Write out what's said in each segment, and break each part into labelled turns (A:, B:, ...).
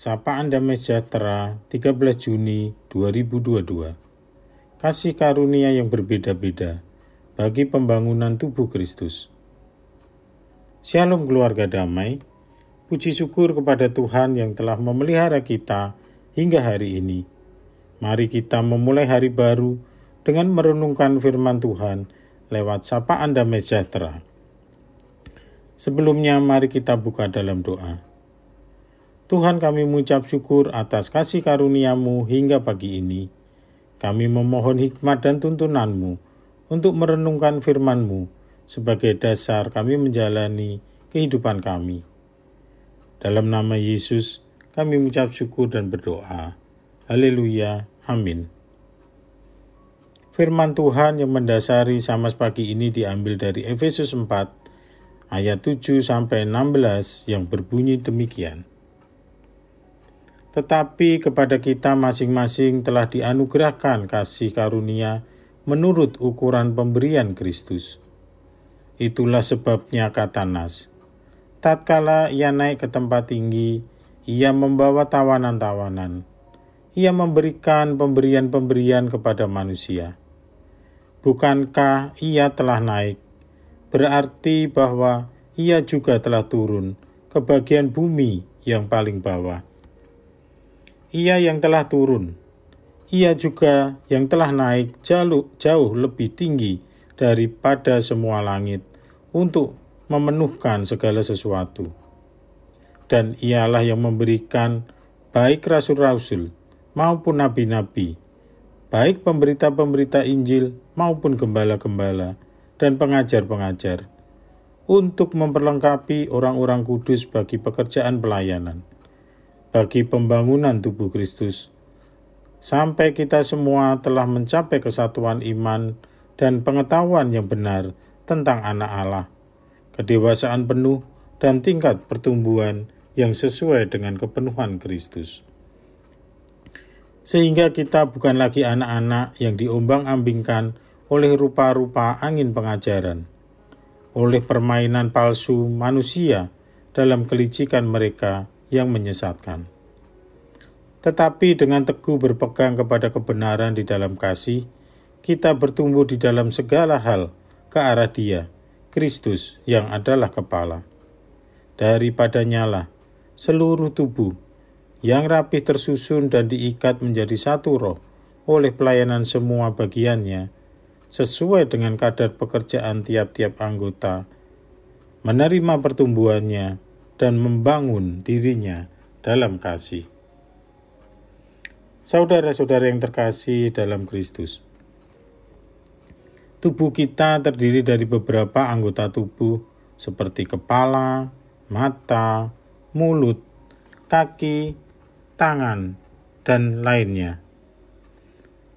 A: Sapaan Damai Sejahtera 13 Juni 2022 Kasih karunia yang berbeda-beda bagi pembangunan tubuh Kristus. Shalom keluarga damai, puji syukur kepada Tuhan yang telah memelihara kita hingga hari ini. Mari kita memulai hari baru dengan merenungkan firman Tuhan lewat sapaan damai sejahtera. Sebelumnya mari kita buka dalam doa. Tuhan kami mengucap syukur atas kasih karuniamu hingga pagi ini. Kami memohon hikmat dan tuntunanmu untuk merenungkan firmanmu sebagai dasar kami menjalani kehidupan kami. Dalam nama Yesus, kami mengucap syukur dan berdoa. Haleluya. Amin. Firman Tuhan yang mendasari sama pagi ini diambil dari Efesus 4 ayat 7 sampai 16 yang berbunyi demikian tetapi kepada kita masing-masing telah dianugerahkan kasih karunia menurut ukuran pemberian Kristus. Itulah sebabnya kata Nas, tatkala ia naik ke tempat tinggi, ia membawa tawanan-tawanan. Ia memberikan pemberian-pemberian kepada manusia. Bukankah ia telah naik? Berarti bahwa ia juga telah turun ke bagian bumi yang paling bawah ia yang telah turun. Ia juga yang telah naik jauh, jauh lebih tinggi daripada semua langit untuk memenuhkan segala sesuatu. Dan ialah yang memberikan baik rasul-rasul maupun nabi-nabi, baik pemberita-pemberita Injil maupun gembala-gembala dan pengajar-pengajar, untuk memperlengkapi orang-orang kudus bagi pekerjaan pelayanan bagi pembangunan tubuh Kristus, sampai kita semua telah mencapai kesatuan iman dan pengetahuan yang benar tentang Anak Allah, kedewasaan penuh, dan tingkat pertumbuhan yang sesuai dengan kepenuhan Kristus. Sehingga kita bukan lagi anak-anak yang diombang-ambingkan oleh rupa-rupa angin pengajaran, oleh permainan palsu manusia dalam kelicikan mereka yang menyesatkan. Tetapi dengan teguh berpegang kepada kebenaran di dalam kasih, kita bertumbuh di dalam segala hal ke arah Dia, Kristus yang adalah kepala. Daripadanya lah seluruh tubuh yang rapi tersusun dan diikat menjadi satu roh oleh pelayanan semua bagiannya, sesuai dengan kadar pekerjaan tiap-tiap anggota, menerima pertumbuhannya dan membangun dirinya dalam kasih. Saudara-saudara yang terkasih dalam Kristus, tubuh kita terdiri dari beberapa anggota tubuh seperti kepala, mata, mulut, kaki, tangan, dan lainnya.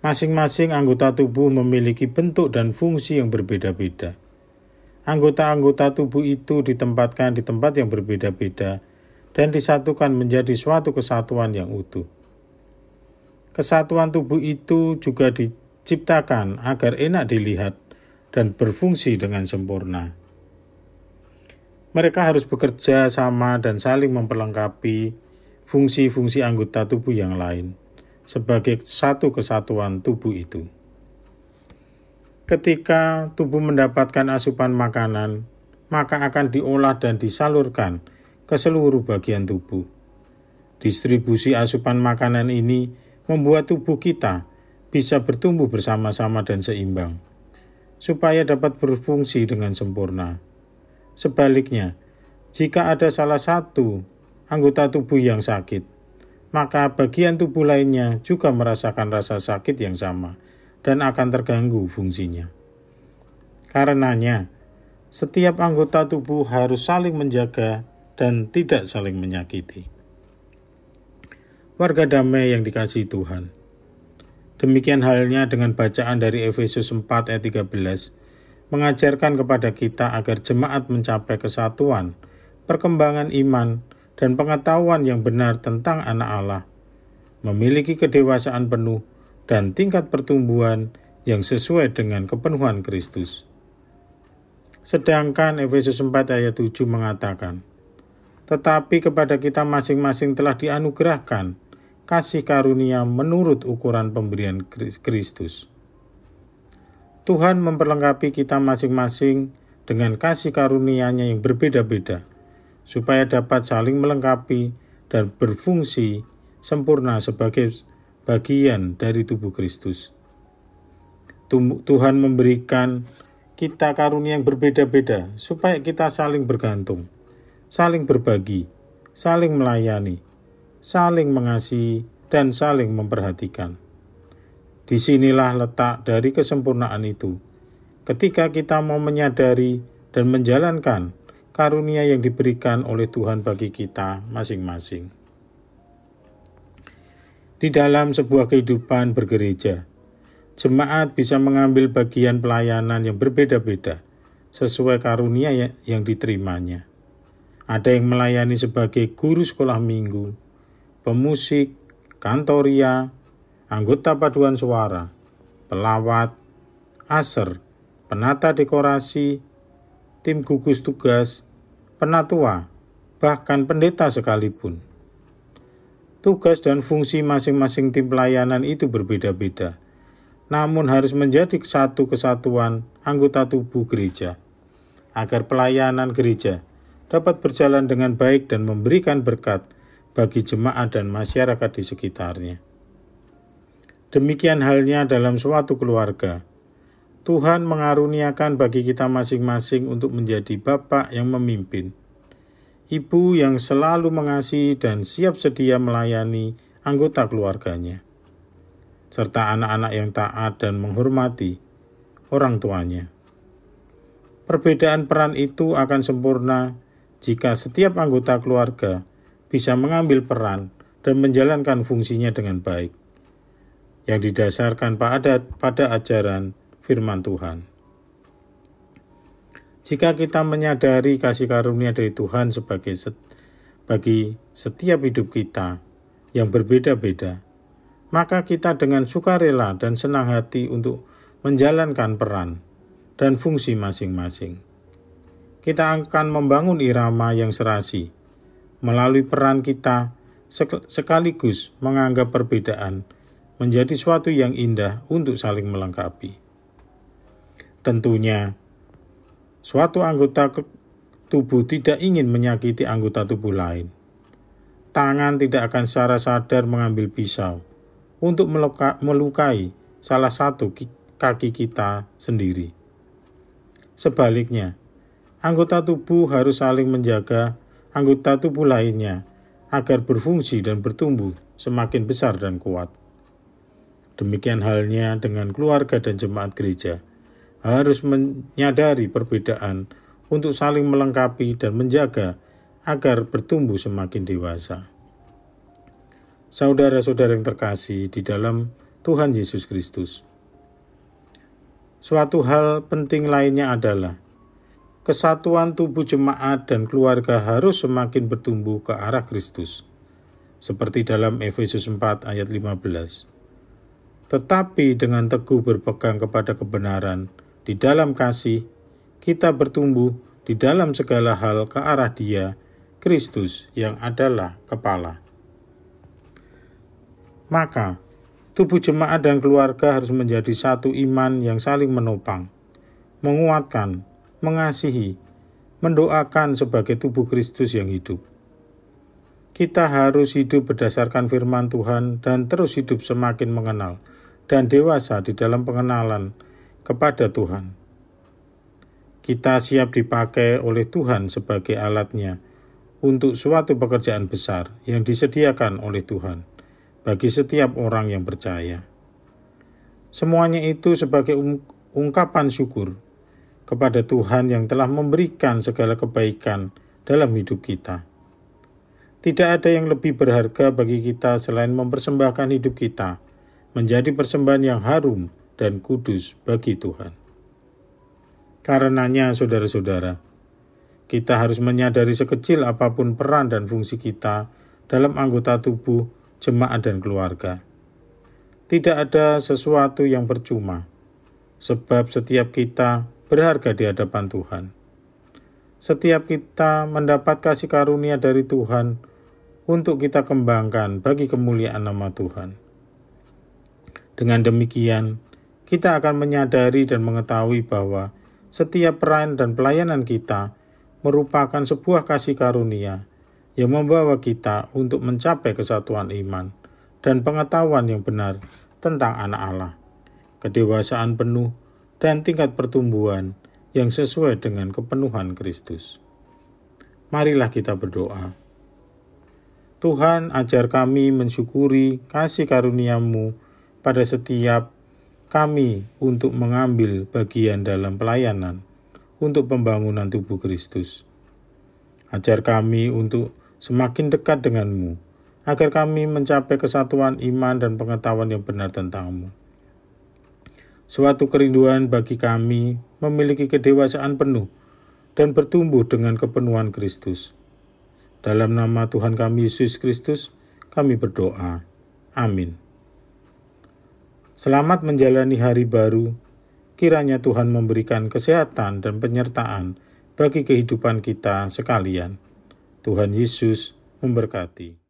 A: Masing-masing anggota tubuh memiliki bentuk dan fungsi yang berbeda-beda. Anggota-anggota tubuh itu ditempatkan di tempat yang berbeda-beda dan disatukan menjadi suatu kesatuan yang utuh. Kesatuan tubuh itu juga diciptakan agar enak dilihat dan berfungsi dengan sempurna. Mereka harus bekerja sama dan saling memperlengkapi fungsi-fungsi anggota tubuh yang lain sebagai satu kesatuan tubuh itu. Ketika tubuh mendapatkan asupan makanan, maka akan diolah dan disalurkan ke seluruh bagian tubuh. Distribusi asupan makanan ini membuat tubuh kita bisa bertumbuh bersama-sama dan seimbang, supaya dapat berfungsi dengan sempurna. Sebaliknya, jika ada salah satu anggota tubuh yang sakit, maka bagian tubuh lainnya juga merasakan rasa sakit yang sama dan akan terganggu fungsinya. Karenanya, setiap anggota tubuh harus saling menjaga dan tidak saling menyakiti. Warga damai yang dikasih Tuhan. Demikian halnya dengan bacaan dari Efesus 4 ayat 13, mengajarkan kepada kita agar jemaat mencapai kesatuan, perkembangan iman, dan pengetahuan yang benar tentang anak Allah, memiliki kedewasaan penuh, dan tingkat pertumbuhan yang sesuai dengan kepenuhan Kristus. Sedangkan Efesus 4 ayat 7 mengatakan, tetapi kepada kita masing-masing telah dianugerahkan kasih karunia menurut ukuran pemberian Kristus. Tuhan memperlengkapi kita masing-masing dengan kasih karunia-Nya yang berbeda-beda, supaya dapat saling melengkapi dan berfungsi sempurna sebagai bagian dari tubuh Kristus. Tuhan memberikan kita karunia yang berbeda-beda supaya kita saling bergantung, saling berbagi, saling melayani, saling mengasihi, dan saling memperhatikan. Di sinilah letak dari kesempurnaan itu. Ketika kita mau menyadari dan menjalankan karunia yang diberikan oleh Tuhan bagi kita masing-masing. Di dalam sebuah kehidupan bergereja, jemaat bisa mengambil bagian pelayanan yang berbeda-beda sesuai karunia ya, yang diterimanya. Ada yang melayani sebagai guru sekolah minggu, pemusik, kantoria, anggota paduan suara, pelawat, aser, penata dekorasi, tim gugus tugas, penatua, bahkan pendeta sekalipun. Tugas dan fungsi masing-masing tim pelayanan itu berbeda-beda, namun harus menjadi satu kesatuan anggota tubuh gereja, agar pelayanan gereja dapat berjalan dengan baik dan memberikan berkat bagi jemaat dan masyarakat di sekitarnya. Demikian halnya dalam suatu keluarga. Tuhan mengaruniakan bagi kita masing-masing untuk menjadi bapak yang memimpin, ibu yang selalu mengasihi dan siap sedia melayani anggota keluarganya, serta anak-anak yang taat dan menghormati orang tuanya. Perbedaan peran itu akan sempurna jika setiap anggota keluarga bisa mengambil peran dan menjalankan fungsinya dengan baik yang didasarkan pada, pada ajaran firman Tuhan. Jika kita menyadari kasih karunia dari Tuhan sebagai set, bagi setiap hidup kita yang berbeda-beda, maka kita dengan sukarela dan senang hati untuk menjalankan peran dan fungsi masing-masing. Kita akan membangun irama yang serasi melalui peran kita sekaligus menganggap perbedaan menjadi suatu yang indah untuk saling melengkapi. Tentunya, suatu anggota tubuh tidak ingin menyakiti anggota tubuh lain. Tangan tidak akan secara sadar mengambil pisau untuk melukai salah satu kaki kita sendiri. Sebaliknya, anggota tubuh harus saling menjaga anggota tubuh lainnya agar berfungsi dan bertumbuh semakin besar dan kuat. Demikian halnya dengan keluarga dan jemaat gereja, harus menyadari perbedaan untuk saling melengkapi dan menjaga agar bertumbuh semakin dewasa. Saudara-saudara yang terkasih di dalam Tuhan Yesus Kristus. Suatu hal penting lainnya adalah kesatuan tubuh jemaat dan keluarga harus semakin bertumbuh ke arah Kristus. Seperti dalam Efesus 4 ayat 15 tetapi dengan teguh berpegang kepada kebenaran di dalam kasih, kita bertumbuh di dalam segala hal ke arah Dia, Kristus yang adalah kepala. Maka, tubuh jemaat dan keluarga harus menjadi satu iman yang saling menopang, menguatkan, mengasihi, mendoakan sebagai tubuh Kristus yang hidup. Kita harus hidup berdasarkan firman Tuhan dan terus hidup semakin mengenal dan dewasa di dalam pengenalan kepada Tuhan. Kita siap dipakai oleh Tuhan sebagai alatnya untuk suatu pekerjaan besar yang disediakan oleh Tuhan bagi setiap orang yang percaya. Semuanya itu sebagai ungkapan syukur kepada Tuhan yang telah memberikan segala kebaikan dalam hidup kita. Tidak ada yang lebih berharga bagi kita selain mempersembahkan hidup kita menjadi persembahan yang harum dan kudus bagi Tuhan. Karenanya, saudara-saudara, kita harus menyadari sekecil apa pun peran dan fungsi kita dalam anggota tubuh, jemaat, dan keluarga. Tidak ada sesuatu yang percuma, sebab setiap kita berharga di hadapan Tuhan. setiap kita mendapat kasih karunia dari Tuhan untuk kita kembangkan bagi kemuliaan nama Tuhan. Dengan demikian, kita akan menyadari dan mengetahui bahwa setiap peran dan pelayanan kita merupakan sebuah kasih karunia yang membawa kita untuk mencapai kesatuan iman dan pengetahuan yang benar tentang anak Allah, kedewasaan penuh, dan tingkat pertumbuhan yang sesuai dengan kepenuhan Kristus. Marilah kita berdoa. Tuhan, ajar kami mensyukuri kasih karuniamu pada setiap kami untuk mengambil bagian dalam pelayanan untuk pembangunan tubuh Kristus. Ajar kami untuk semakin dekat denganmu, agar kami mencapai kesatuan iman dan pengetahuan yang benar tentangmu. Suatu kerinduan bagi kami memiliki kedewasaan penuh dan bertumbuh dengan kepenuhan Kristus dalam nama Tuhan kami Yesus Kristus, kami berdoa. Amin. Selamat menjalani hari baru. Kiranya Tuhan memberikan kesehatan dan penyertaan bagi kehidupan kita sekalian. Tuhan Yesus memberkati.